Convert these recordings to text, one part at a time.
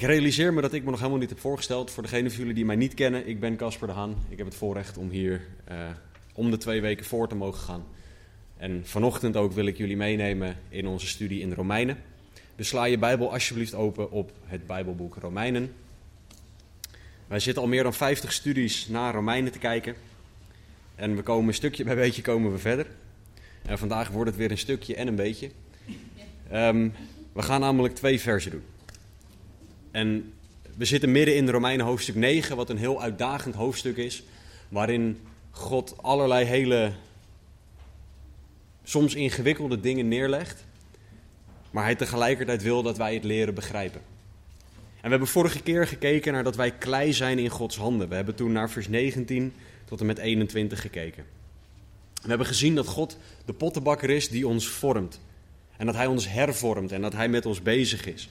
Ik realiseer me dat ik me nog helemaal niet heb voorgesteld. Voor degenen van jullie die mij niet kennen, ik ben Casper de Haan. Ik heb het voorrecht om hier uh, om de twee weken voor te mogen gaan. En vanochtend ook wil ik jullie meenemen in onze studie in Romeinen. Dus sla je Bijbel alsjeblieft open op het Bijbelboek Romeinen. Wij zitten al meer dan 50 studies naar Romeinen te kijken. En we komen stukje bij beetje komen we verder. En vandaag wordt het weer een stukje en een beetje. Um, we gaan namelijk twee versen doen. En we zitten midden in Romeinen hoofdstuk 9, wat een heel uitdagend hoofdstuk is. Waarin God allerlei hele, soms ingewikkelde dingen neerlegt. Maar hij tegelijkertijd wil dat wij het leren begrijpen. En we hebben vorige keer gekeken naar dat wij klei zijn in Gods handen. We hebben toen naar vers 19 tot en met 21 gekeken. We hebben gezien dat God de pottenbakker is die ons vormt. En dat hij ons hervormt en dat hij met ons bezig is.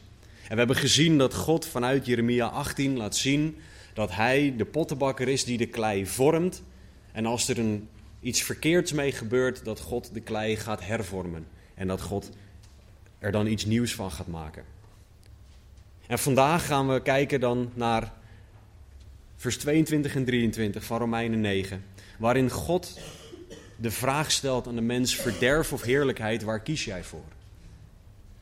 En we hebben gezien dat God vanuit Jeremia 18 laat zien dat hij de pottenbakker is die de klei vormt. En als er een, iets verkeerds mee gebeurt, dat God de klei gaat hervormen. En dat God er dan iets nieuws van gaat maken. En vandaag gaan we kijken dan naar vers 22 en 23 van Romeinen 9. Waarin God de vraag stelt aan de mens: verderf of heerlijkheid, waar kies jij voor?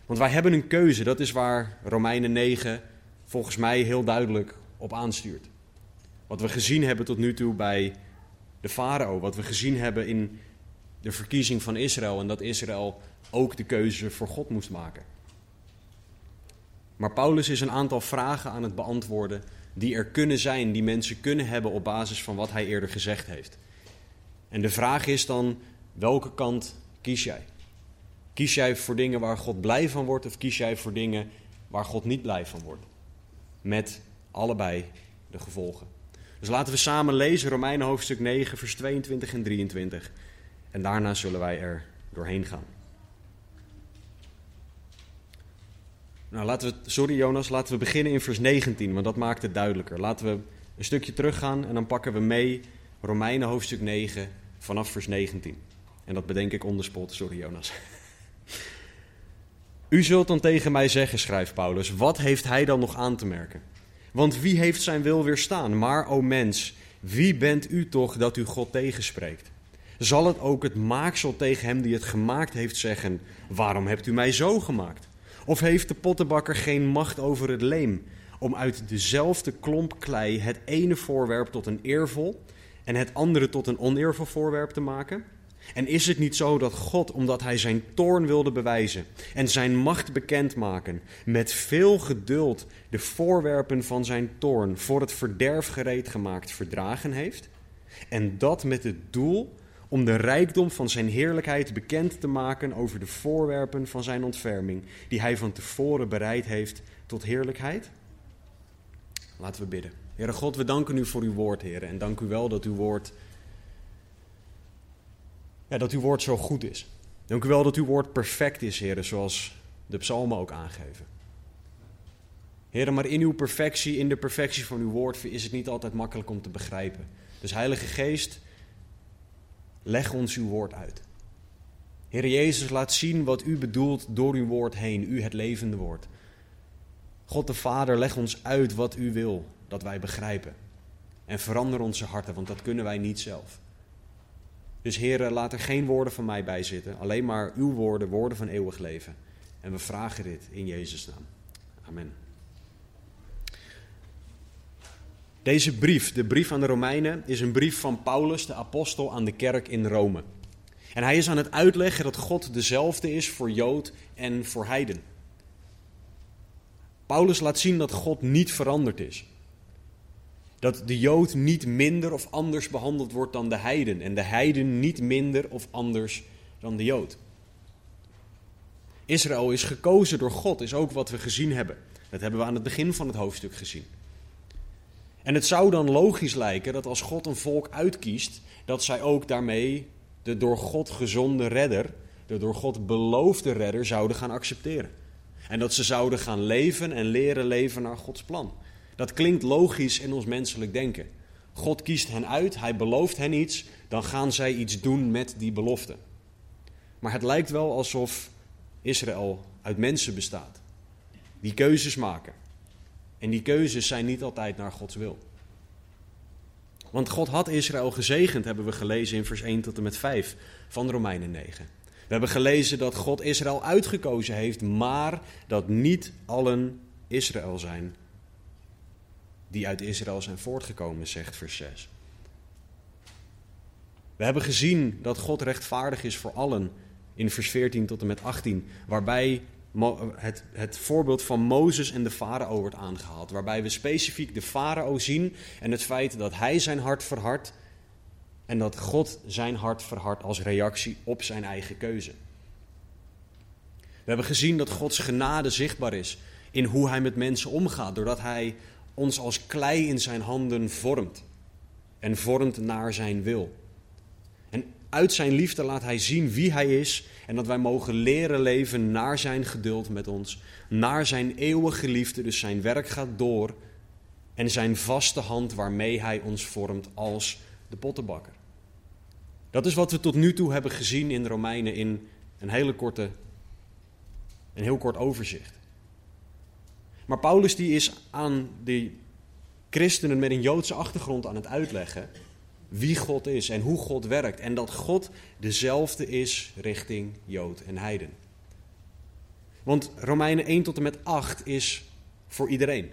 Want wij hebben een keuze, dat is waar Romeinen 9 volgens mij heel duidelijk op aanstuurt. Wat we gezien hebben tot nu toe bij de farao, wat we gezien hebben in de verkiezing van Israël en dat Israël ook de keuze voor God moest maken. Maar Paulus is een aantal vragen aan het beantwoorden die er kunnen zijn, die mensen kunnen hebben op basis van wat hij eerder gezegd heeft. En de vraag is dan, welke kant kies jij? Kies jij voor dingen waar God blij van wordt of kies jij voor dingen waar God niet blij van wordt? Met allebei de gevolgen. Dus laten we samen lezen Romeinen hoofdstuk 9, vers 22 en 23. En daarna zullen wij er doorheen gaan. Nou, laten we, sorry Jonas, laten we beginnen in vers 19, want dat maakt het duidelijker. Laten we een stukje teruggaan en dan pakken we mee Romeinen hoofdstuk 9 vanaf vers 19. En dat bedenk ik onderspot, sorry Jonas. U zult dan tegen mij zeggen, schrijft Paulus, wat heeft hij dan nog aan te merken? Want wie heeft zijn wil weerstaan? Maar, o mens, wie bent u toch dat u God tegenspreekt? Zal het ook het maaksel tegen hem die het gemaakt heeft zeggen: Waarom hebt u mij zo gemaakt? Of heeft de pottenbakker geen macht over het leem, om uit dezelfde klomp klei het ene voorwerp tot een eervol en het andere tot een oneervol voorwerp te maken? En is het niet zo dat God, omdat hij zijn toorn wilde bewijzen en zijn macht bekendmaken, met veel geduld de voorwerpen van zijn toorn voor het verderf gereed gemaakt verdragen heeft? En dat met het doel om de rijkdom van zijn heerlijkheid bekend te maken over de voorwerpen van zijn ontferming, die hij van tevoren bereid heeft tot heerlijkheid? Laten we bidden. Heere God, we danken u voor uw woord, Heer. En dank u wel dat uw woord ja, dat uw woord zo goed is. Dank u wel dat uw woord perfect is, heren, zoals de psalmen ook aangeven. Heren, maar in uw perfectie, in de perfectie van uw woord, is het niet altijd makkelijk om te begrijpen. Dus Heilige Geest, leg ons uw woord uit. Heer Jezus, laat zien wat u bedoelt door uw woord heen, u het levende woord. God de Vader, leg ons uit wat u wil dat wij begrijpen. En verander onze harten, want dat kunnen wij niet zelf. Dus heren, laat er geen woorden van mij bij zitten. Alleen maar uw woorden, woorden van eeuwig leven. En we vragen dit in Jezus' naam. Amen. Deze brief, de brief aan de Romeinen, is een brief van Paulus, de apostel, aan de kerk in Rome. En hij is aan het uitleggen dat God dezelfde is voor Jood en voor Heiden. Paulus laat zien dat God niet veranderd is. Dat de Jood niet minder of anders behandeld wordt dan de heiden. En de heiden niet minder of anders dan de Jood. Israël is gekozen door God, is ook wat we gezien hebben. Dat hebben we aan het begin van het hoofdstuk gezien. En het zou dan logisch lijken dat als God een volk uitkiest, dat zij ook daarmee de door God gezonde redder, de door God beloofde redder, zouden gaan accepteren. En dat ze zouden gaan leven en leren leven naar Gods plan. Dat klinkt logisch in ons menselijk denken. God kiest hen uit, hij belooft hen iets, dan gaan zij iets doen met die belofte. Maar het lijkt wel alsof Israël uit mensen bestaat, die keuzes maken. En die keuzes zijn niet altijd naar Gods wil. Want God had Israël gezegend, hebben we gelezen in vers 1 tot en met 5 van Romeinen 9. We hebben gelezen dat God Israël uitgekozen heeft, maar dat niet allen Israël zijn die uit Israël zijn voortgekomen, zegt vers 6. We hebben gezien dat God rechtvaardig is voor allen in vers 14 tot en met 18, waarbij het, het voorbeeld van Mozes en de farao wordt aangehaald. Waarbij we specifiek de farao zien en het feit dat hij zijn hart verhardt en dat God zijn hart verhardt als reactie op zijn eigen keuze. We hebben gezien dat Gods genade zichtbaar is in hoe hij met mensen omgaat, doordat hij ons als klei in zijn handen vormt en vormt naar zijn wil. En uit zijn liefde laat hij zien wie hij is en dat wij mogen leren leven naar zijn geduld met ons, naar zijn eeuwige liefde, dus zijn werk gaat door en zijn vaste hand waarmee hij ons vormt als de pottenbakker. Dat is wat we tot nu toe hebben gezien in Romeinen in een hele korte, een heel kort overzicht. Maar Paulus die is aan die christenen met een Joodse achtergrond aan het uitleggen wie God is en hoe God werkt. En dat God dezelfde is richting Jood en Heiden. Want Romeinen 1 tot en met 8 is voor iedereen.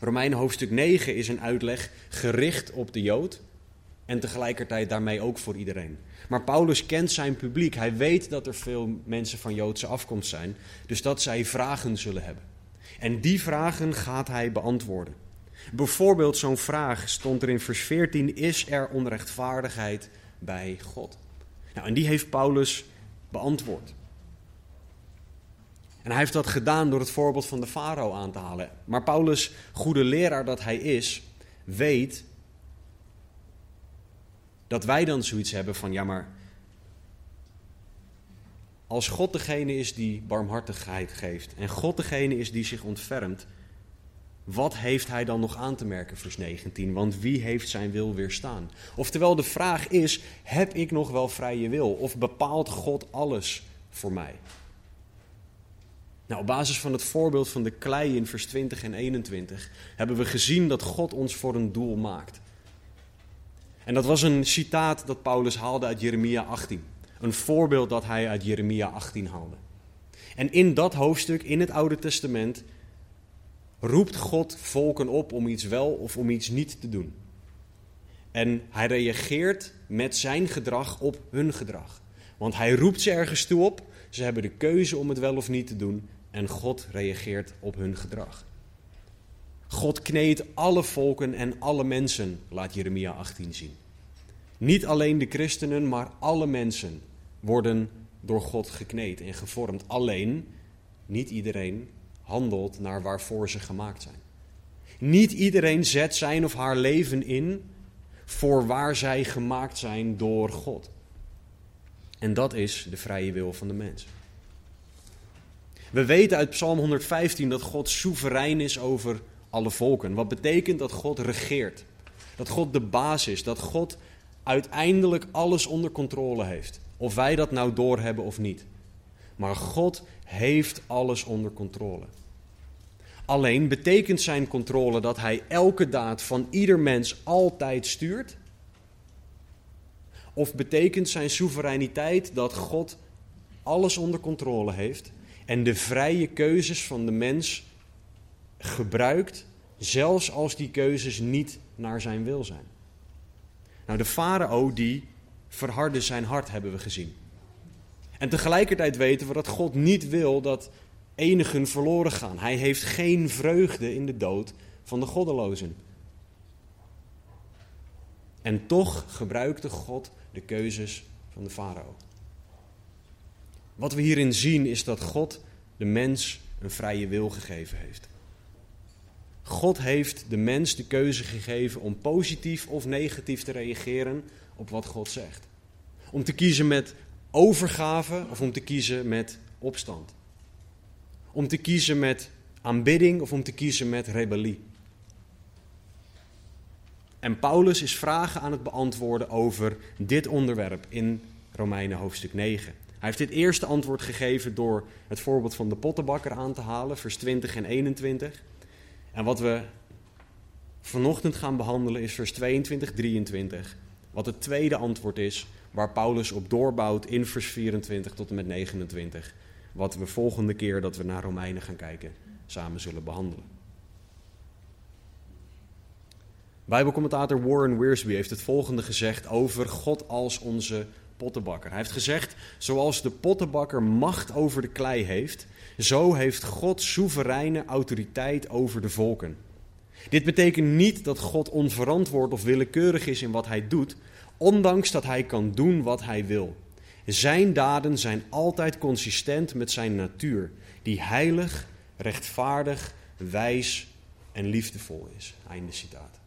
Romeinen hoofdstuk 9 is een uitleg gericht op de Jood en tegelijkertijd daarmee ook voor iedereen. Maar Paulus kent zijn publiek. Hij weet dat er veel mensen van Joodse afkomst zijn, dus dat zij vragen zullen hebben. En die vragen gaat hij beantwoorden. Bijvoorbeeld zo'n vraag stond er in vers 14: Is er onrechtvaardigheid bij God? Nou, en die heeft Paulus beantwoord. En hij heeft dat gedaan door het voorbeeld van de farao aan te halen. Maar Paulus, goede leraar dat hij is, weet dat wij dan zoiets hebben van: ja, maar als God degene is die barmhartigheid geeft en God degene is die zich ontfermt, wat heeft hij dan nog aan te merken, vers 19? Want wie heeft zijn wil weerstaan? Oftewel, de vraag is: heb ik nog wel vrije wil? Of bepaalt God alles voor mij? Nou, op basis van het voorbeeld van de klei in vers 20 en 21 hebben we gezien dat God ons voor een doel maakt. En dat was een citaat dat Paulus haalde uit Jeremia 18. Een voorbeeld dat hij uit Jeremia 18 haalde. En in dat hoofdstuk in het Oude Testament roept God volken op om iets wel of om iets niet te doen. En hij reageert met zijn gedrag op hun gedrag. Want hij roept ze ergens toe op, ze hebben de keuze om het wel of niet te doen en God reageert op hun gedrag. God kneedt alle volken en alle mensen, laat Jeremia 18 zien. Niet alleen de christenen, maar alle mensen worden door God gekneed en gevormd. Alleen, niet iedereen handelt naar waarvoor ze gemaakt zijn. Niet iedereen zet zijn of haar leven in voor waar zij gemaakt zijn door God. En dat is de vrije wil van de mens. We weten uit Psalm 115 dat God soeverein is over alle volken. Wat betekent dat God regeert. Dat God de baas is. Dat God uiteindelijk alles onder controle heeft. Of wij dat nou doorhebben of niet. Maar God heeft alles onder controle. Alleen betekent zijn controle dat hij elke daad van ieder mens altijd stuurt? Of betekent zijn soevereiniteit dat God alles onder controle heeft en de vrije keuzes van de mens gebruikt, zelfs als die keuzes niet naar zijn wil zijn? Nou, de farao die verhardde zijn hart, hebben we gezien. En tegelijkertijd weten we dat God niet wil dat enigen verloren gaan. Hij heeft geen vreugde in de dood van de goddelozen. En toch gebruikte God de keuzes van de farao. Wat we hierin zien is dat God de mens een vrije wil gegeven heeft. God heeft de mens de keuze gegeven om positief of negatief te reageren op wat God zegt. Om te kiezen met overgave of om te kiezen met opstand. Om te kiezen met aanbidding of om te kiezen met rebellie. En Paulus is vragen aan het beantwoorden over dit onderwerp in Romeinen hoofdstuk 9. Hij heeft dit eerste antwoord gegeven door het voorbeeld van de pottenbakker aan te halen, vers 20 en 21. En wat we vanochtend gaan behandelen is vers 22, 23. Wat het tweede antwoord is, waar Paulus op doorbouwt in vers 24 tot en met 29. Wat we volgende keer dat we naar Romeinen gaan kijken, samen zullen behandelen. Bijbelcommentator Warren Wiersbe heeft het volgende gezegd over God als onze pottenbakker. Hij heeft gezegd: Zoals de pottenbakker macht over de klei heeft, zo heeft God soevereine autoriteit over de volken. Dit betekent niet dat God onverantwoord of willekeurig is in wat hij doet, ondanks dat hij kan doen wat hij wil. Zijn daden zijn altijd consistent met zijn natuur, die heilig, rechtvaardig, wijs en liefdevol is. Einde citaat.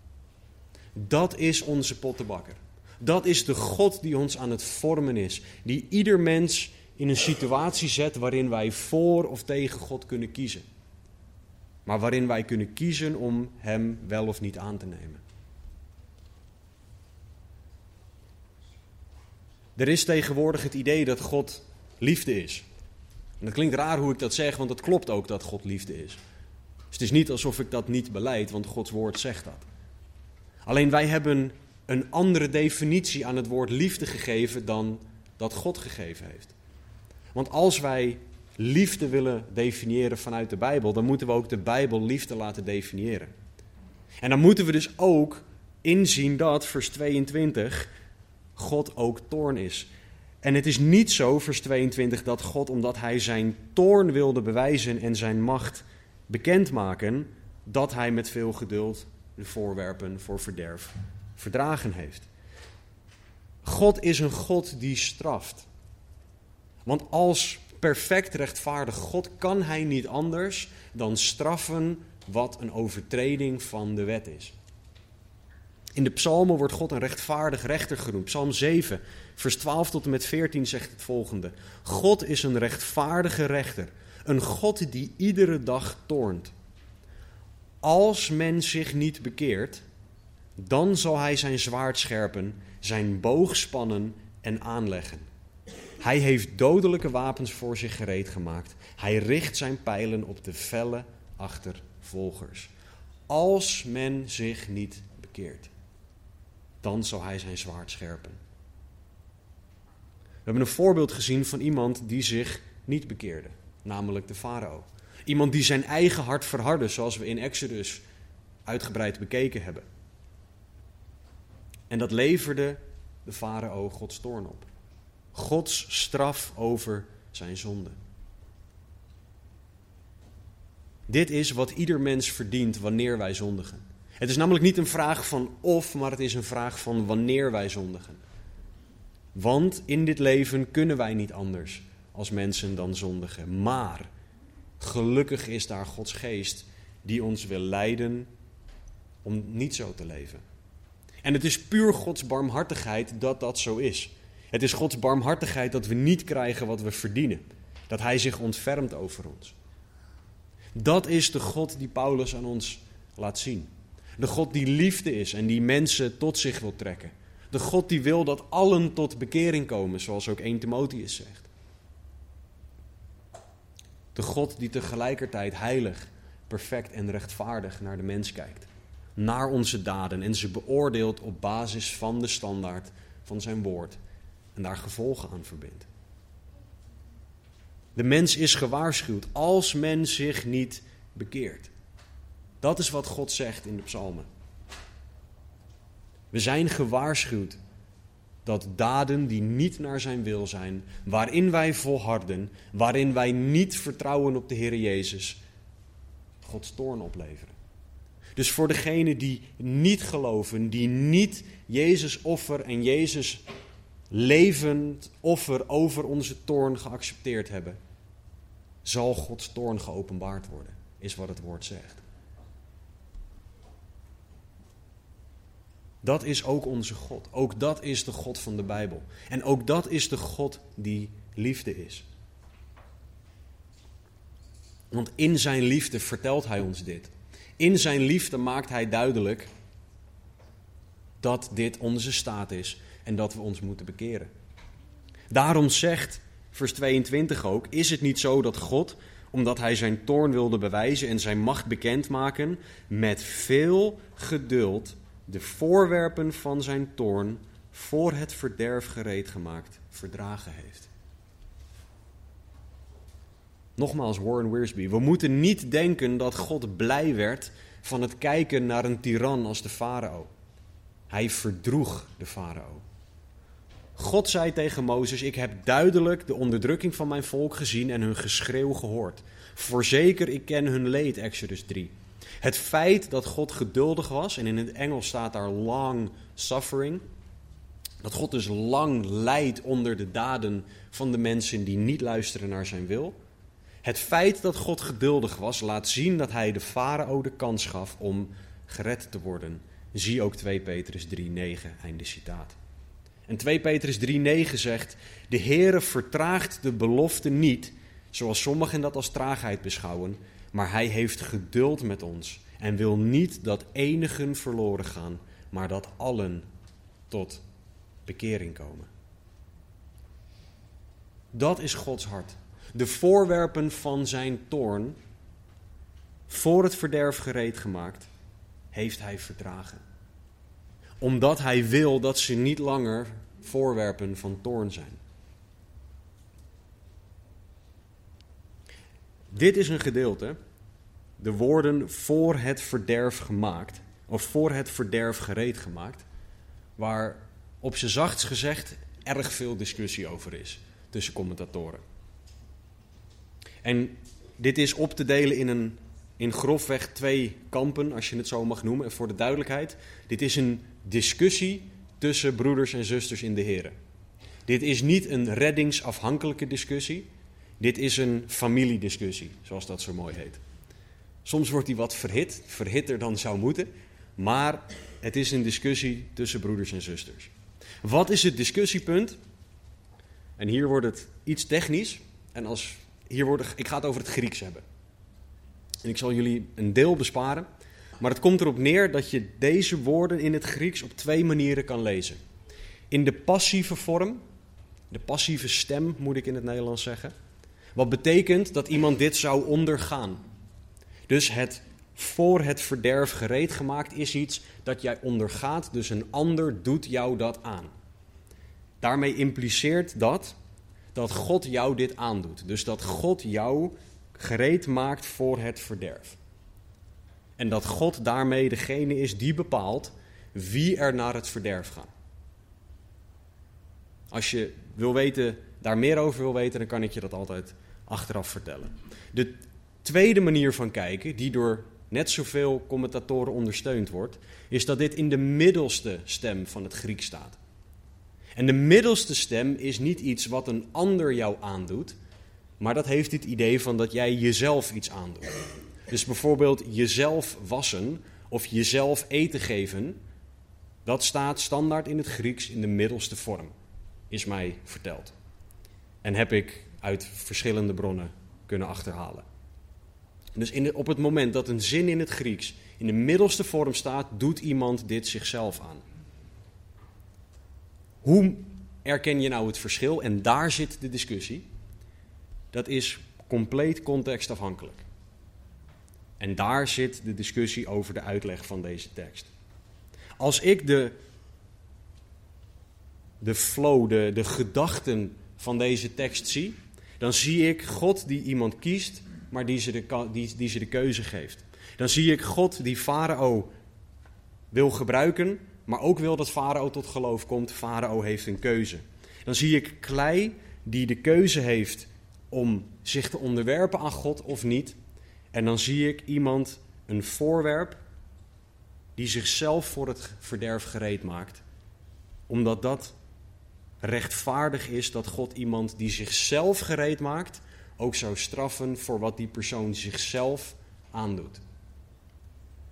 Dat is onze pottenbakker. Dat is de God die ons aan het vormen is. Die ieder mens in een situatie zet waarin wij voor of tegen God kunnen kiezen. Maar waarin wij kunnen kiezen om Hem wel of niet aan te nemen. Er is tegenwoordig het idee dat God liefde is. En dat klinkt raar hoe ik dat zeg, want het klopt ook dat God liefde is. Dus het is niet alsof ik dat niet beleid, want Gods woord zegt dat. Alleen wij hebben een andere definitie aan het woord liefde gegeven dan dat God gegeven heeft. Want als wij liefde willen definiëren vanuit de Bijbel, dan moeten we ook de Bijbel liefde laten definiëren. En dan moeten we dus ook inzien dat, vers 22, God ook toorn is. En het is niet zo, vers 22, dat God, omdat hij zijn toorn wilde bewijzen en zijn macht bekendmaken, dat hij met veel geduld de voorwerpen voor verderf verdragen heeft. God is een God die straft. Want als perfect rechtvaardig God kan hij niet anders dan straffen wat een overtreding van de wet is. In de psalmen wordt God een rechtvaardig rechter genoemd. Psalm 7, vers 12 tot en met 14 zegt het volgende. God is een rechtvaardige rechter, een God die iedere dag toornt. Als men zich niet bekeert, dan zal hij zijn zwaard scherpen, zijn boog spannen en aanleggen. Hij heeft dodelijke wapens voor zich gereed gemaakt. Hij richt zijn pijlen op de felle achtervolgers. Als men zich niet bekeert, dan zal hij zijn zwaard scherpen. We hebben een voorbeeld gezien van iemand die zich niet bekeerde, namelijk de farao. Iemand die zijn eigen hart verhardde, zoals we in Exodus uitgebreid bekeken hebben. En dat leverde de farao Gods toorn op. Gods straf over zijn zonde. Dit is wat ieder mens verdient wanneer wij zondigen. Het is namelijk niet een vraag van of, maar het is een vraag van wanneer wij zondigen. Want in dit leven kunnen wij niet anders als mensen dan zondigen. Maar gelukkig is daar Gods geest die ons wil leiden om niet zo te leven. En het is puur Gods barmhartigheid dat dat zo is. Het is Gods barmhartigheid dat we niet krijgen wat we verdienen. Dat Hij zich ontfermt over ons. Dat is de God die Paulus aan ons laat zien. De God die liefde is en die mensen tot zich wil trekken. De God die wil dat allen tot bekering komen, zoals ook 1 Timotheus zegt. De God die tegelijkertijd heilig, perfect en rechtvaardig naar de mens kijkt naar onze daden en ze beoordeelt op basis van de standaard van zijn woord en daar gevolgen aan verbindt. De mens is gewaarschuwd als men zich niet bekeert. Dat is wat God zegt in de psalmen. We zijn gewaarschuwd dat daden die niet naar zijn wil zijn, waarin wij volharden, waarin wij niet vertrouwen op de Heer Jezus, Gods toorn opleveren. Dus voor degenen die niet geloven, die niet Jezus offer en Jezus levend offer over onze toorn geaccepteerd hebben, zal Gods toorn geopenbaard worden, is wat het woord zegt. Dat is ook onze God. Ook dat is de God van de Bijbel. En ook dat is de God die liefde is. Want in zijn liefde vertelt hij ons dit. In zijn liefde maakt hij duidelijk dat dit onze staat is en dat we ons moeten bekeren. Daarom zegt vers 22 ook: Is het niet zo dat God, omdat hij zijn toorn wilde bewijzen en zijn macht bekendmaken, met veel geduld de voorwerpen van zijn toorn voor het verderf gereed gemaakt verdragen heeft? Nogmaals, Warren Wiersbe. We moeten niet denken dat God blij werd van het kijken naar een tiran als de farao. Hij verdroeg de farao. God zei tegen Mozes: Ik heb duidelijk de onderdrukking van mijn volk gezien en hun geschreeuw gehoord. Voorzeker, ik ken hun leed, Exodus 3. Het feit dat God geduldig was, en in het Engels staat daar long suffering, dat God dus lang lijdt onder de daden van de mensen die niet luisteren naar zijn wil. Het feit dat God geduldig was, laat zien dat hij de farao de kans gaf om gered te worden. Zie ook 2 Petrus 3:9, einde citaat. En 2 Petrus 3:9 zegt: De Heere vertraagt de belofte niet, zoals sommigen dat als traagheid beschouwen, maar hij heeft geduld met ons en wil niet dat enigen verloren gaan, maar dat allen tot bekering komen. Dat is Gods hart. De voorwerpen van zijn toorn, voor het verderf gereed gemaakt, heeft hij verdragen. Omdat hij wil dat ze niet langer voorwerpen van toorn zijn. Dit is een gedeelte, de woorden voor het verderf gemaakt, of voor het verderf gereed gemaakt, waar op z'n zachts gezegd erg veel discussie over is tussen commentatoren. En dit is op te delen in, een, in grofweg twee kampen, als je het zo mag noemen. En voor de duidelijkheid, dit is een discussie tussen broeders en zusters in de Heer. Dit is niet een reddingsafhankelijke discussie. Dit is een familiediscussie, zoals dat zo mooi heet. Soms wordt die wat verhit, verhitter dan zou moeten. Maar het is een discussie tussen broeders en zusters. Wat is het discussiepunt? En hier wordt het iets technisch. En als hier worden, ik ga het over het Grieks hebben. En ik zal jullie een deel besparen. Maar het komt erop neer dat je deze woorden in het Grieks op twee manieren kan lezen. In de passieve vorm, de passieve stem moet ik in het Nederlands zeggen. Wat betekent dat iemand dit zou ondergaan. Dus het voor het verderf gereed gemaakt is iets dat jij ondergaat, dus een ander doet jou dat aan. Daarmee impliceert dat dat God jou dit aandoet. Dus dat God jou gereed maakt voor het verderf. En dat God daarmee degene is die bepaalt wie er naar het verderf gaat. Als je wil weten, daar meer over wil weten, dan kan ik je dat altijd achteraf vertellen. De tweede manier van kijken, die door net zoveel commentatoren ondersteund wordt, is dat dit in de middelste stem van het Griek staat. En de middelste stem is niet iets wat een ander jou aandoet, maar dat heeft het idee van dat jij jezelf iets aandoet. Dus bijvoorbeeld jezelf wassen of jezelf eten geven, dat staat standaard in het Grieks in de middelste vorm, is mij verteld. En heb ik uit verschillende bronnen kunnen achterhalen. Dus in op het moment dat een zin in het Grieks in de middelste vorm staat, doet iemand dit zichzelf aan. Hoe erken je nou het verschil? En daar zit de discussie. Dat is compleet contextafhankelijk. En daar zit de discussie over de uitleg van deze tekst. Als ik de, de flow, de, de gedachten van deze tekst zie, dan zie ik God die iemand kiest, maar die ze de, die, die ze de keuze geeft. Dan zie ik God die Farao wil gebruiken, maar ook wil dat Farao tot geloof komt. Farao heeft een keuze. Dan zie ik klei die de keuze heeft om zich te onderwerpen aan God of niet. En dan zie ik iemand, een voorwerp, die zichzelf voor het verderf gereed maakt. Omdat dat rechtvaardig is dat God iemand die zichzelf gereed maakt, ook zou straffen voor wat die persoon zichzelf aandoet.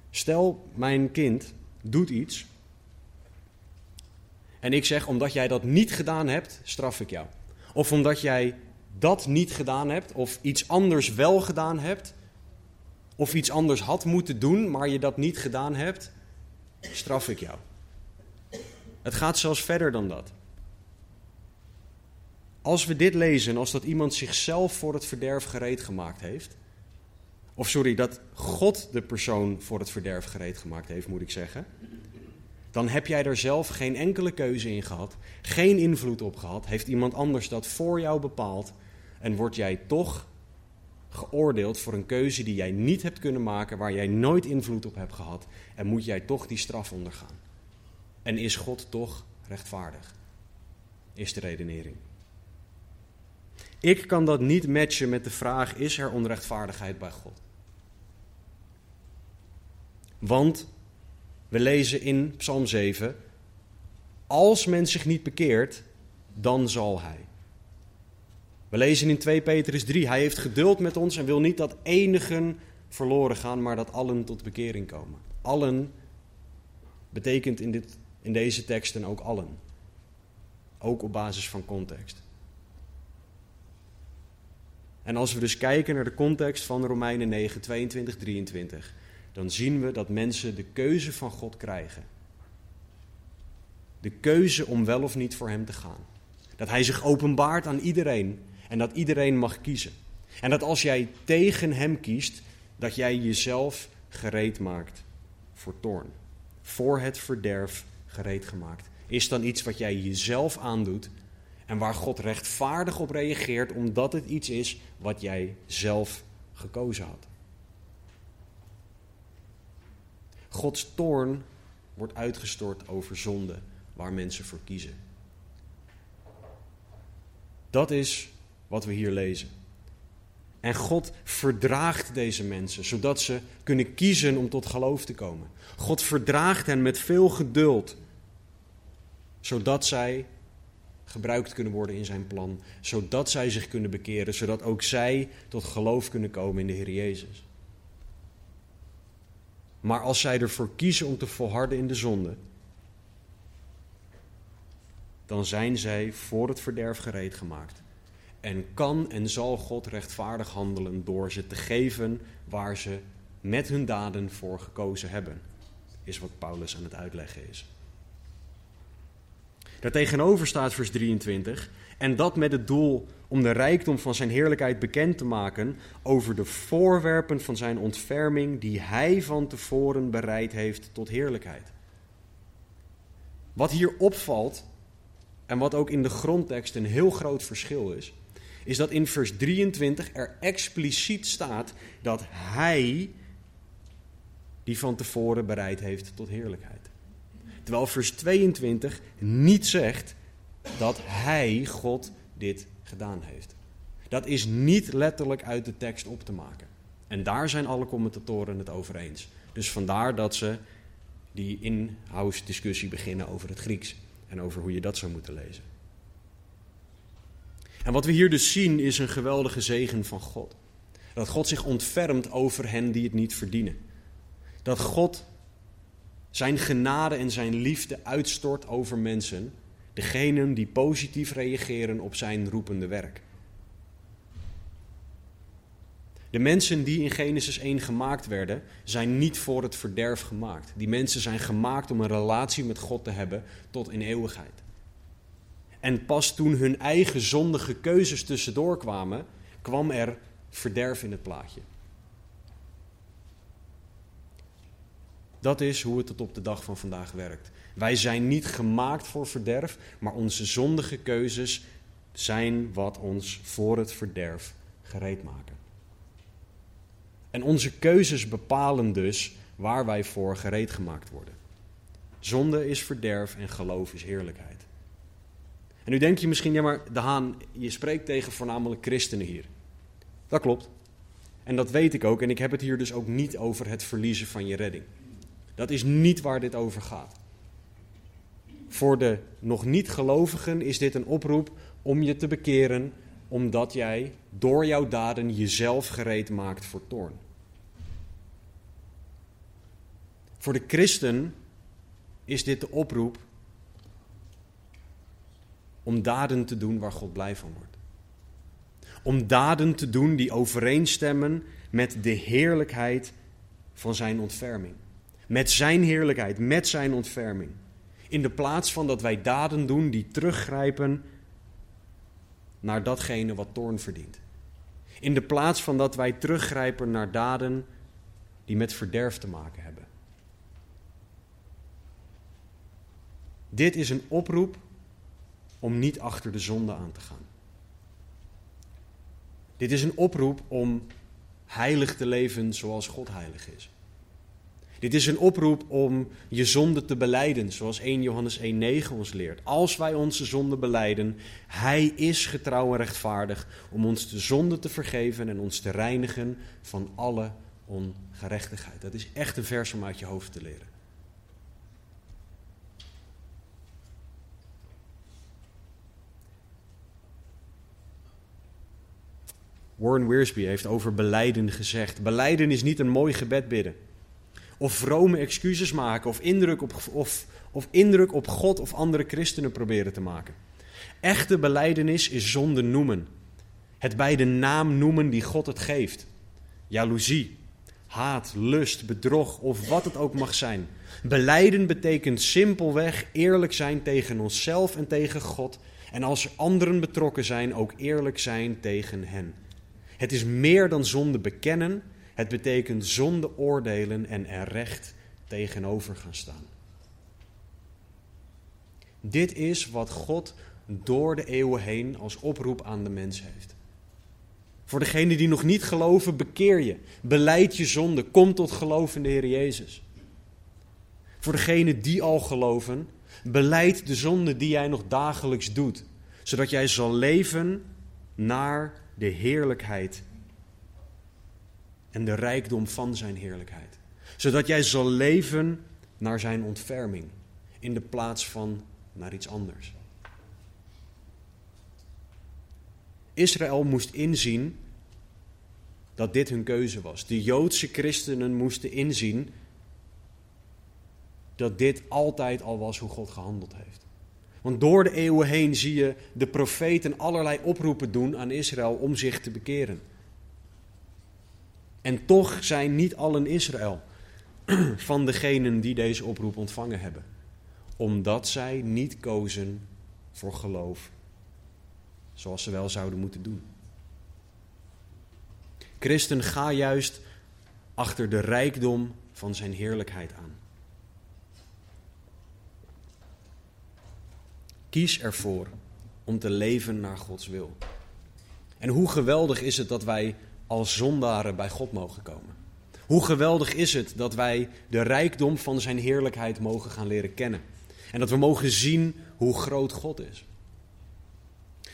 Stel, mijn kind doet iets En ik zeg, omdat jij dat niet gedaan hebt, straf ik jou. Of omdat jij dat niet gedaan hebt, of iets anders wel gedaan hebt, of iets anders had moeten doen, maar je dat niet gedaan hebt, straf ik jou. Het gaat zelfs verder dan dat. Als we dit lezen, als dat iemand zichzelf voor het verderf gereed gemaakt heeft, of sorry, dat God de persoon voor het verderf gereed gemaakt heeft, moet ik zeggen, dan heb jij er zelf geen enkele keuze in gehad, geen invloed op gehad, heeft iemand anders dat voor jou bepaald en word jij toch geoordeeld voor een keuze die jij niet hebt kunnen maken, waar jij nooit invloed op hebt gehad en moet jij toch die straf ondergaan. En is God toch rechtvaardig? Is de redenering. Ik kan dat niet matchen met de vraag: is er onrechtvaardigheid bij God? Want we lezen in Psalm 7: Als men zich niet bekeert, dan zal hij. We lezen in 2 Petrus 3: Hij heeft geduld met ons en wil niet dat enigen verloren gaan, maar dat allen tot bekering komen. Allen betekent in, dit, in deze teksten ook allen. Ook op basis van context. En als we dus kijken naar de context van Romeinen 9, 22, 23, dan zien we dat mensen de keuze van God krijgen. De keuze om wel of niet voor Hem te gaan. Dat Hij zich openbaart aan iedereen en dat iedereen mag kiezen. En dat als jij tegen Hem kiest, dat jij jezelf gereed maakt voor toorn. Voor het verderf gereed gemaakt. Is dan iets wat jij jezelf aandoet en waar God rechtvaardig op reageert omdat het iets is wat jij zelf gekozen had. Gods toorn wordt uitgestort over zonde waar mensen voor kiezen. Dat is wat we hier lezen. En God verdraagt deze mensen, zodat ze kunnen kiezen om tot geloof te komen. God verdraagt hen met veel geduld, zodat zij gebruikt kunnen worden in zijn plan, zodat zij zich kunnen bekeren, zodat ook zij tot geloof kunnen komen in de Heer Jezus. Maar als zij ervoor kiezen om te volharden in de zonde, dan zijn zij voor het verderf gereed gemaakt. En kan en zal God rechtvaardig handelen door ze te geven waar ze met hun daden voor gekozen hebben, is wat Paulus aan het uitleggen is. Daartegenover staat vers 23. En dat met het doel om de rijkdom van zijn heerlijkheid bekend te maken over de voorwerpen van zijn ontferming die hij van tevoren bereid heeft tot heerlijkheid. Wat hier opvalt en wat ook in de grondtekst een heel groot verschil is, is dat in vers 23 er expliciet staat dat hij die van tevoren bereid heeft tot heerlijkheid. Terwijl vers 22 niet zegt dat hij, God, dit gedaan heeft. Dat is niet letterlijk uit de tekst op te maken. En daar zijn alle commentatoren het over eens. Dus vandaar dat ze die inhoudsdiscussie beginnen over het Grieks en over hoe je dat zou moeten lezen. En wat we hier dus zien is een geweldige zegen van God. Dat God zich ontfermt over hen die het niet verdienen. Dat God zijn genade en zijn liefde uitstort over mensen, degenen die positief reageren op zijn roepende werk. De mensen die in Genesis 1 gemaakt werden, zijn niet voor het verderf gemaakt. Die mensen zijn gemaakt om een relatie met God te hebben tot in eeuwigheid. En pas toen hun eigen zondige keuzes tussendoor kwamen, kwam er verderf in het plaatje. Dat is hoe het tot op de dag van vandaag werkt. Wij zijn niet gemaakt voor verderf, maar onze zondige keuzes zijn wat ons voor het verderf gereed maken. En onze keuzes bepalen dus waar wij voor gereed gemaakt worden. Zonde is verderf en geloof is heerlijkheid. En nu denk je misschien, ja maar De Haan, je spreekt tegen voornamelijk christenen hier. Dat klopt. En dat weet ik ook. En ik heb het hier dus ook niet over het verliezen van je redding. Dat is niet waar dit over gaat. Voor de nog niet gelovigen is dit een oproep om je te bekeren, omdat jij door jouw daden jezelf gereed maakt voor toorn. Voor de christen is dit de oproep om daden te doen waar God blij van wordt. Om daden te doen die overeenstemmen met de heerlijkheid van zijn ontferming. Met zijn heerlijkheid, met zijn ontferming. In de plaats van dat wij daden doen die teruggrijpen naar datgene wat toorn verdient. In de plaats van dat wij teruggrijpen naar daden die met verderf te maken hebben. Dit is een oproep om niet achter de zonde aan te gaan. Dit is een oproep om heilig te leven zoals God heilig is. Dit is een oproep om je zonde te beleiden, zoals 1 Johannes 1,9 ons leert. Als wij onze zonde beleiden, Hij is getrouw en rechtvaardig om ons de zonde te vergeven en ons te reinigen van alle ongerechtigheid. Dat is echt een vers om uit je hoofd te leren. Warren Wiersbe heeft over beleiden gezegd: Beleiden is niet een mooi gebed bidden. Of vrome excuses maken of indruk op, of, of indruk op God of andere christenen proberen te maken. Echte beleidenis is zonde noemen. Het bij de naam noemen die God het geeft. Jaloezie, haat, lust, bedrog of wat het ook mag zijn. Beleiden betekent simpelweg eerlijk zijn tegen onszelf en tegen God. En als er anderen betrokken zijn, ook eerlijk zijn tegen hen. Het is meer dan zonde bekennen. Het betekent zonde oordelen en er recht tegenover gaan staan. Dit is wat God door de eeuwen heen als oproep aan de mens heeft. Voor degenen die nog niet geloven, bekeer je. Beleid je zonde. Kom tot geloof in de Heer Jezus. Voor degenen die al geloven, beleid de zonde die jij nog dagelijks doet. Zodat jij zal leven naar de heerlijkheid en de rijkdom van zijn heerlijkheid. Zodat jij zal leven naar zijn ontferming in de plaats van naar iets anders. Israël moest inzien dat dit hun keuze was. De Joodse christenen moesten inzien dat dit altijd al was hoe God gehandeld heeft. Want door de eeuwen heen zie je de profeten allerlei oproepen doen aan Israël om zich te bekeren. En toch zijn niet allen Israël van degenen die deze oproep ontvangen hebben, omdat zij niet kozen voor geloof zoals ze wel zouden moeten doen. Christen, ga juist achter de rijkdom van zijn heerlijkheid aan. Kies ervoor om te leven naar Gods wil. En hoe geweldig is het dat wij als zondaren bij God mogen komen. Hoe geweldig is het dat wij de rijkdom van Zijn heerlijkheid mogen gaan leren kennen. En dat we mogen zien hoe groot God is.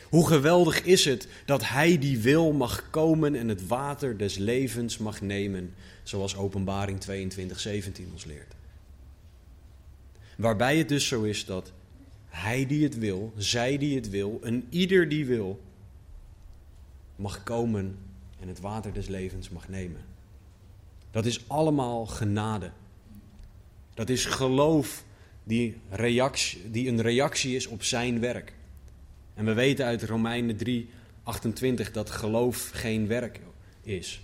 Hoe geweldig is het dat Hij die wil mag komen en het water des levens mag nemen, zoals Openbaring 22, 17 ons leert. Waarbij het dus zo is dat Hij die het wil, zij die het wil, en ieder die wil, mag komen en het water des levens mag nemen. Dat is allemaal genade. Dat is geloof die, reactie, die een reactie is op zijn werk. En we weten uit Romeinen 3, 28 dat geloof geen werk is.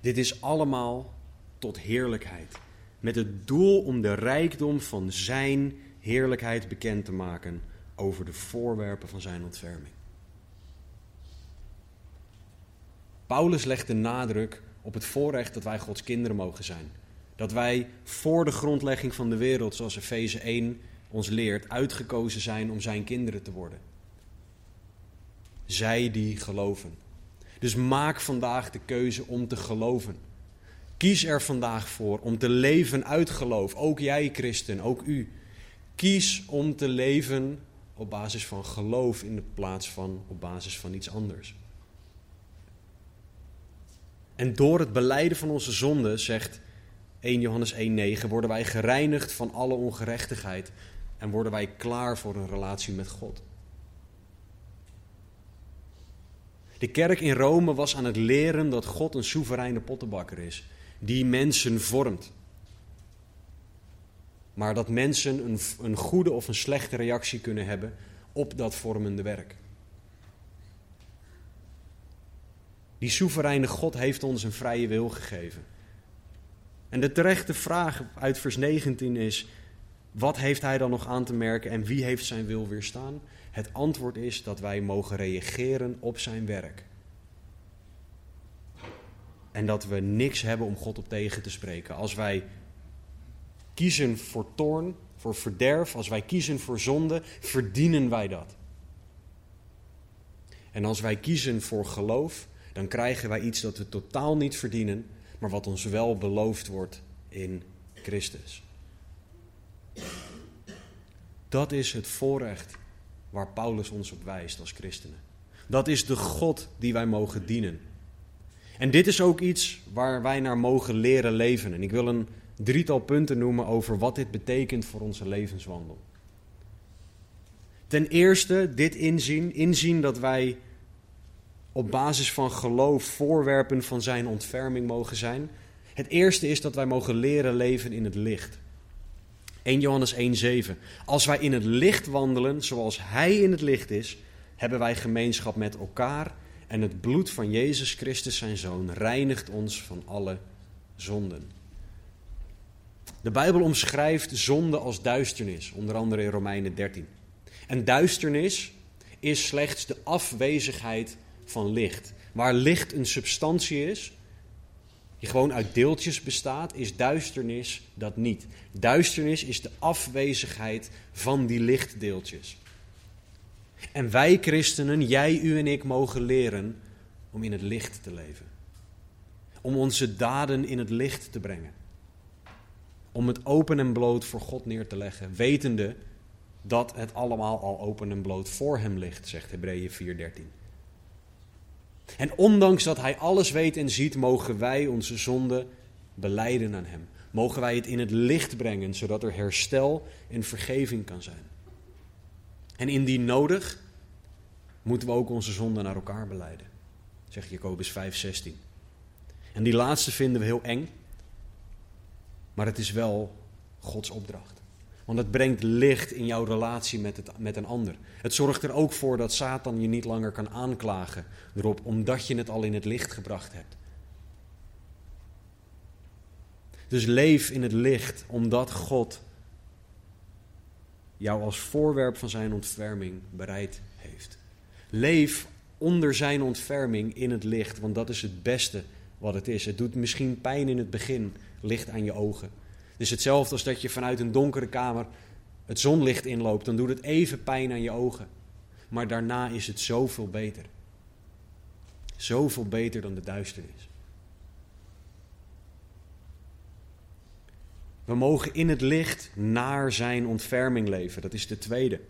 Dit is allemaal tot heerlijkheid. Met het doel om de rijkdom van zijn heerlijkheid bekend te maken over de voorwerpen van zijn ontferming. Paulus legt de nadruk op het voorrecht dat wij Gods kinderen mogen zijn. Dat wij voor de grondlegging van de wereld, zoals Efeze 1 ons leert, uitgekozen zijn om zijn kinderen te worden. Zij die geloven. Dus maak vandaag de keuze om te geloven. Kies er vandaag voor om te leven uit geloof. Ook jij, christen, ook u. Kies om te leven op basis van geloof in de plaats van op basis van iets anders. En door het beleiden van onze zonde, zegt 1 Johannes 1,9, worden wij gereinigd van alle ongerechtigheid en worden wij klaar voor een relatie met God. De kerk in Rome was aan het leren dat God een soevereine pottenbakker is, die mensen vormt. maar dat mensen een, een goede of een slechte reactie kunnen hebben op dat vormende werk. Die soevereine God heeft ons een vrije wil gegeven. En de terechte vraag uit vers 19 is: wat heeft hij dan nog aan te merken en wie heeft zijn wil weerstaan? Het antwoord is dat wij mogen reageren op zijn werk. En dat we niks hebben om God op tegen te spreken. Als wij kiezen voor toorn, voor verderf, als wij kiezen voor zonde, verdienen wij dat. En als wij kiezen voor geloof, dan krijgen wij iets dat we totaal niet verdienen, maar wat ons wel beloofd wordt in Christus. Dat is het voorrecht waar Paulus ons op wijst als christenen. Dat is de God die wij mogen dienen. En dit is ook iets waar wij naar mogen leren leven. En ik wil een drietal punten noemen over wat dit betekent voor onze levenswandel. Ten eerste dit inzien, inzien dat wij op basis van geloof voorwerpen van zijn ontferming mogen zijn. Het eerste is dat wij mogen leren leven in het licht. 1 Johannes 1:7. Als wij in het licht wandelen zoals Hij in het licht is, hebben wij gemeenschap met elkaar en het bloed van Jezus Christus, zijn Zoon, reinigt ons van alle zonden. De Bijbel omschrijft zonde als duisternis, onder andere in Romeinen 13. En duisternis is slechts de afwezigheid van licht. Waar licht een substantie is, die gewoon uit deeltjes bestaat, is duisternis dat niet. Duisternis is de afwezigheid van die lichtdeeltjes. En wij christenen, jij, u en ik, mogen leren om in het licht te leven. Om onze daden in het licht te brengen. Om het open en bloot voor God neer te leggen, wetende dat het allemaal al open en bloot voor Hem ligt, zegt Hebreeën 4:13. En ondanks dat Hij alles weet en ziet, mogen wij onze zonde beleiden aan Hem. Mogen wij het in het licht brengen, zodat er herstel en vergeving kan zijn. En indien nodig, moeten we ook onze zonde naar elkaar beleiden, zegt Jacobus 5:16. En die laatste vinden we heel eng, maar het is wel Gods opdracht. Want het brengt licht in jouw relatie met, het, met een ander. Het zorgt er ook voor dat Satan je niet langer kan aanklagen erop, omdat je het al in het licht gebracht hebt. Dus leef in het licht, omdat God jou als voorwerp van zijn ontferming bereid heeft. Leef onder zijn ontferming in het licht, want dat is het beste wat het is. Het doet misschien pijn in het begin, licht aan je ogen. Het is hetzelfde als dat je vanuit een donkere kamer het zonlicht inloopt. Dan doet het even pijn aan je ogen. Maar daarna is het zoveel beter. Zoveel beter dan de duisternis. We mogen in het licht naar zijn ontferming leven. Dat is de tweede.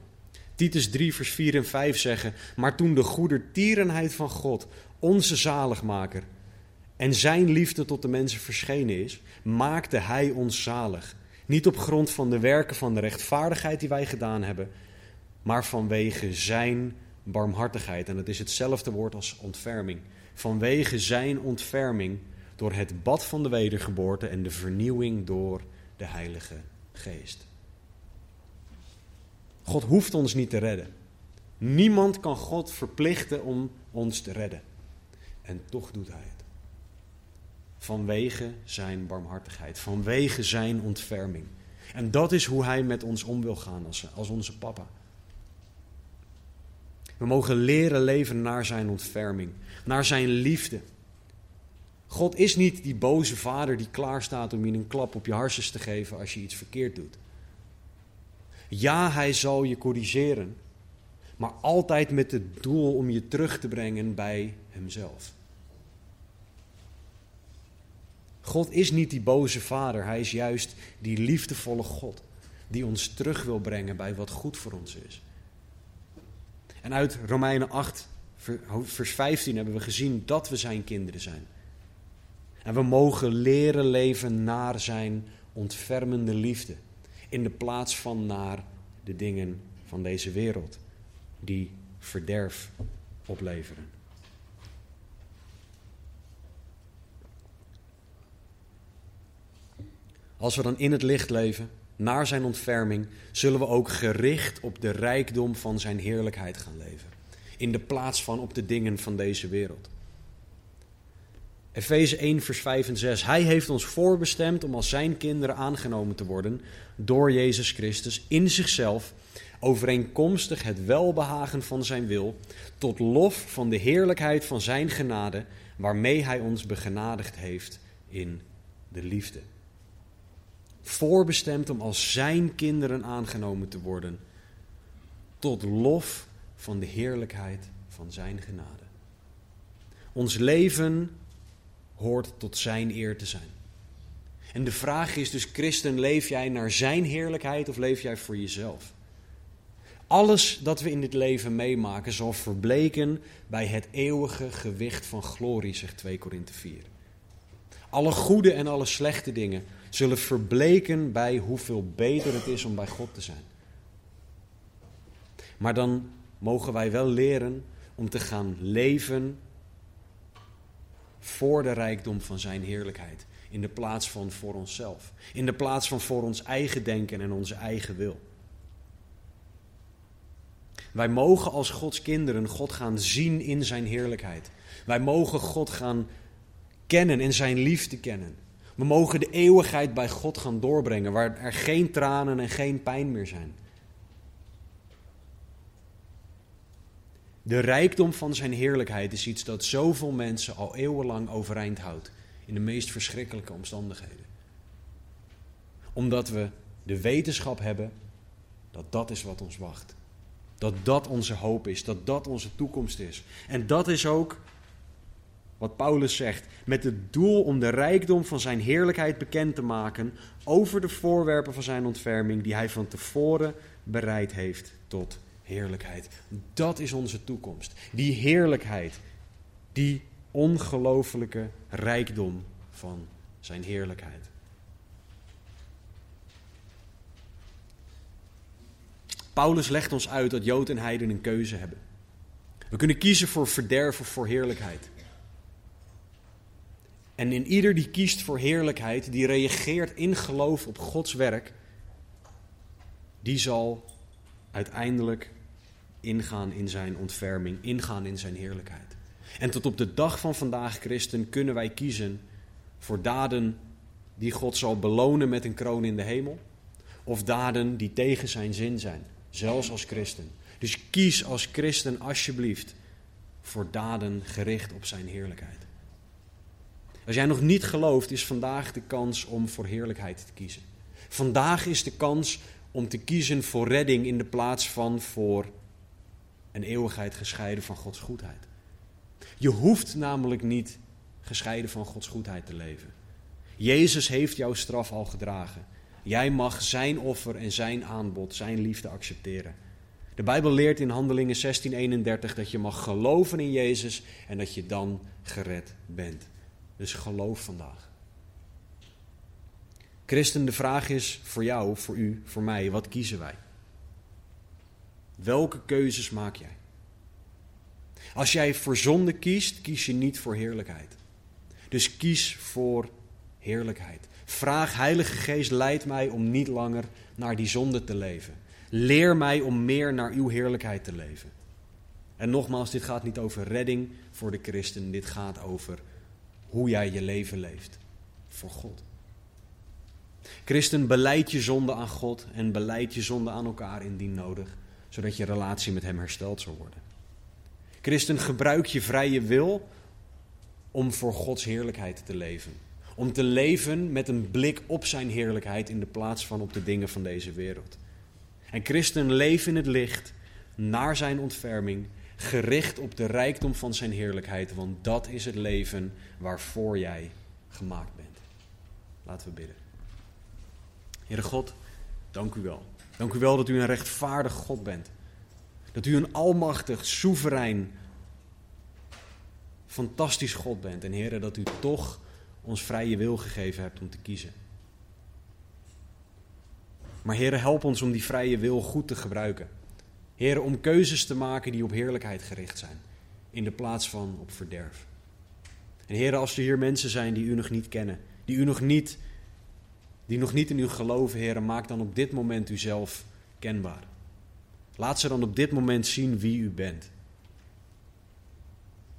Titus 3, vers 4 en 5 zeggen: Maar toen de goedertierenheid van God, onze zaligmaker, en zijn liefde tot de mensen verschenen is, maakte hij ons zalig. Niet op grond van de werken van de rechtvaardigheid die wij gedaan hebben, maar vanwege zijn barmhartigheid. En het is hetzelfde woord als ontferming. Vanwege zijn ontferming door het bad van de wedergeboorte en de vernieuwing door de Heilige Geest. God hoeft ons niet te redden. Niemand kan God verplichten om ons te redden. En toch doet hij het. Vanwege zijn barmhartigheid, vanwege zijn ontferming. En dat is hoe hij met ons om wil gaan als, als onze papa. We mogen leren leven naar zijn ontferming, naar zijn liefde. God is niet die boze vader die klaar staat om je een klap op je harses te geven als je iets verkeerd doet. Ja, hij zal je corrigeren, maar altijd met het doel om je terug te brengen bij hemzelf. God is niet die boze vader, hij is juist die liefdevolle God die ons terug wil brengen bij wat goed voor ons is. En uit Romeinen 8, vers 15 hebben we gezien dat we zijn kinderen zijn. En we mogen leren leven naar zijn ontfermende liefde, in de plaats van naar de dingen van deze wereld, die verderf opleveren. Als we dan in het licht leven, naar zijn ontferming, zullen we ook gericht op de rijkdom van zijn heerlijkheid gaan leven. In de plaats van op de dingen van deze wereld. Efeze 1, vers 5 en 6. Hij heeft ons voorbestemd om als zijn kinderen aangenomen te worden door Jezus Christus in zichzelf, overeenkomstig het welbehagen van zijn wil, tot lof van de heerlijkheid van zijn genade, waarmee hij ons begenadigd heeft in de liefde. Voorbestemd om als zijn kinderen aangenomen te worden, tot lof van de heerlijkheid van zijn genade. Ons leven hoort tot zijn eer te zijn. En de vraag is dus, christen, leef jij naar zijn heerlijkheid of leef jij voor jezelf? Alles dat we in dit leven meemaken zal verbleken bij het eeuwige gewicht van glorie, zegt 2 Korinthe 4. Alle goede en alle slechte dingen zullen verbleken bij hoeveel beter het is om bij God te zijn. Maar dan mogen wij wel leren om te gaan leven voor de rijkdom van Zijn heerlijkheid. In de plaats van voor onszelf. In de plaats van voor ons eigen denken en onze eigen wil. Wij mogen als Gods kinderen God gaan zien in Zijn heerlijkheid. Wij mogen God gaan kennen en Zijn liefde kennen. We mogen de eeuwigheid bij God gaan doorbrengen, waar er geen tranen en geen pijn meer zijn. De rijkdom van zijn heerlijkheid is iets dat zoveel mensen al eeuwenlang overeind houdt in de meest verschrikkelijke omstandigheden. Omdat we de wetenschap hebben dat dat is wat ons wacht. Dat dat onze hoop is, dat dat onze toekomst is. En dat is ook wat Paulus zegt, met het doel om de rijkdom van zijn heerlijkheid bekend te maken over de voorwerpen van zijn ontferming die hij van tevoren bereid heeft tot heerlijkheid. Dat is onze toekomst. Die heerlijkheid, die ongelofelijke rijkdom van zijn heerlijkheid. Paulus legt ons uit dat Jood en Heiden een keuze hebben. We kunnen kiezen voor verderf of voor heerlijkheid. En in ieder die kiest voor heerlijkheid, die reageert in geloof op Gods werk, die zal uiteindelijk ingaan in zijn ontferming, ingaan in zijn heerlijkheid. En tot op de dag van vandaag, christen, kunnen wij kiezen voor daden die God zal belonen met een kroon in de hemel, of daden die tegen zijn zin zijn, zelfs als christen. Dus kies als christen alsjeblieft voor daden gericht op zijn heerlijkheid. Als jij nog niet gelooft, is vandaag de kans om voor heerlijkheid te kiezen. Vandaag is de kans om te kiezen voor redding in de plaats van voor een eeuwigheid gescheiden van Gods goedheid. Je hoeft namelijk niet gescheiden van Gods goedheid te leven. Jezus heeft jouw straf al gedragen. Jij mag zijn offer en zijn aanbod, zijn liefde accepteren. De Bijbel leert in Handelingen 16:31 dat je mag geloven in Jezus en dat je dan gered bent. Dus geloof vandaag. Christen, de vraag is voor jou, voor u, voor mij, wat kiezen wij? Welke keuzes maak jij? Als jij voor zonde kiest, kies je niet voor heerlijkheid. Dus kies voor heerlijkheid. Vraag, Heilige Geest, leid mij om niet langer naar die zonde te leven. Leer mij om meer naar uw heerlijkheid te leven. En nogmaals, dit gaat niet over redding voor de christen, dit gaat over hoe jij je leven leeft voor God. Christen, beleid je zonde aan God en beleid je zonde aan elkaar indien nodig, zodat je relatie met Hem hersteld zal worden. Christen, gebruik je vrije wil om voor Gods heerlijkheid te leven. Om te leven met een blik op Zijn heerlijkheid in de plaats van op de dingen van deze wereld. En christen, leef in het licht naar Zijn ontferming gericht op de rijkdom van zijn heerlijkheid, want dat is het leven waarvoor jij gemaakt bent. Laten we bidden. Heere God, dank u wel. Dank u wel dat u een rechtvaardig God bent. Dat u een almachtig, soeverein, fantastisch God bent. En Heere, dat u toch ons vrije wil gegeven hebt om te kiezen. Maar Heere, help ons om die vrije wil goed te gebruiken. Heren, om keuzes te maken die op heerlijkheid gericht zijn, in de plaats van op verderf. En heren, als er hier mensen zijn die u nog niet kennen, die u nog niet die nog niet in u geloven, Heer, maak dan op dit moment uzelf kenbaar. Laat ze dan op dit moment zien wie u bent.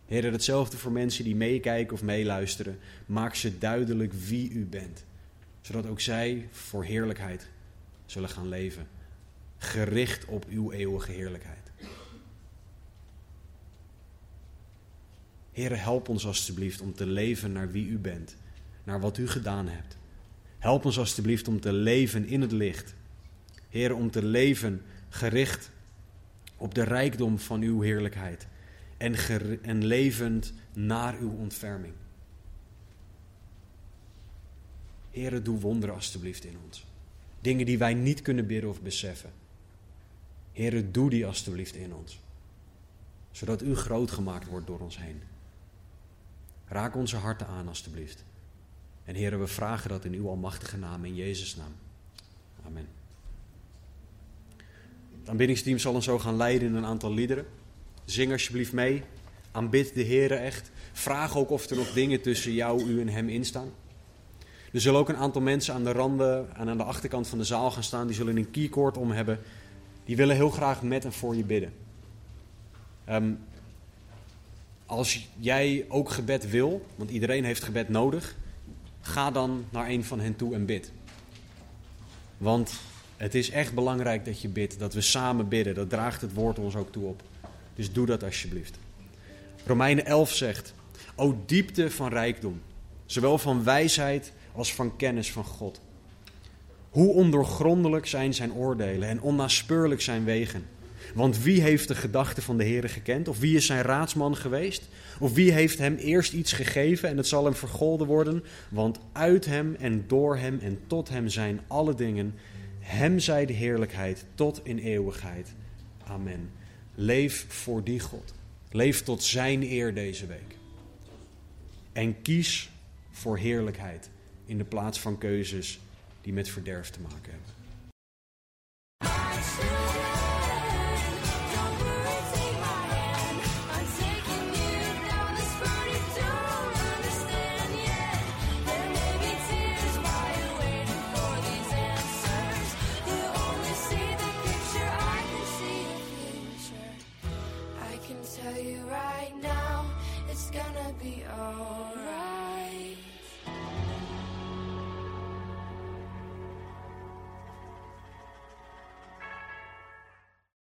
Heer, hetzelfde voor mensen die meekijken of meeluisteren. Maak ze duidelijk wie u bent. Zodat ook zij voor heerlijkheid zullen gaan leven. Gericht op uw eeuwige heerlijkheid. Heer, help ons alstublieft om te leven naar wie u bent. Naar wat u gedaan hebt. Help ons alstublieft om te leven in het licht. Heer, om te leven gericht op de rijkdom van uw heerlijkheid en, en levend naar uw ontferming. Heere, doe wonderen alstublieft in ons. Dingen die wij niet kunnen bidden of beseffen. Heere, doe die alstublieft in ons. Zodat u groot gemaakt wordt door ons heen. Raak onze harten aan alstublieft. En Heere, we vragen dat in uw almachtige naam, in Jezus' naam. Amen. Het aanbiddingsteam zal ons zo gaan leiden in een aantal liederen. Zing alsjeblieft mee. Aanbid de Heer echt. Vraag ook of er nog dingen tussen jou, u en hem instaan. Er zullen ook een aantal mensen aan de randen en aan de achterkant van de zaal gaan staan. Die zullen een keycord om hebben. Die willen heel graag met en voor je bidden. Um, als jij ook gebed wil, want iedereen heeft gebed nodig, ga dan naar een van hen toe en bid. Want het is echt belangrijk dat je bidt, dat we samen bidden. Dat draagt het woord ons ook toe op. Dus doe dat alsjeblieft. Romeinen 11 zegt: O diepte van rijkdom, zowel van wijsheid als van kennis van God. Hoe ondoorgrondelijk zijn zijn oordelen en onnaspeurlijk zijn wegen. Want wie heeft de gedachten van de Heere gekend? Of wie is zijn raadsman geweest? Of wie heeft hem eerst iets gegeven en het zal hem vergolden worden? Want uit hem en door hem en tot hem zijn alle dingen. Hem zij de heerlijkheid tot in eeuwigheid. Amen. Leef voor die God. Leef tot Zijn eer deze week. En kies voor heerlijkheid in de plaats van keuzes die met verderf te maken hebben.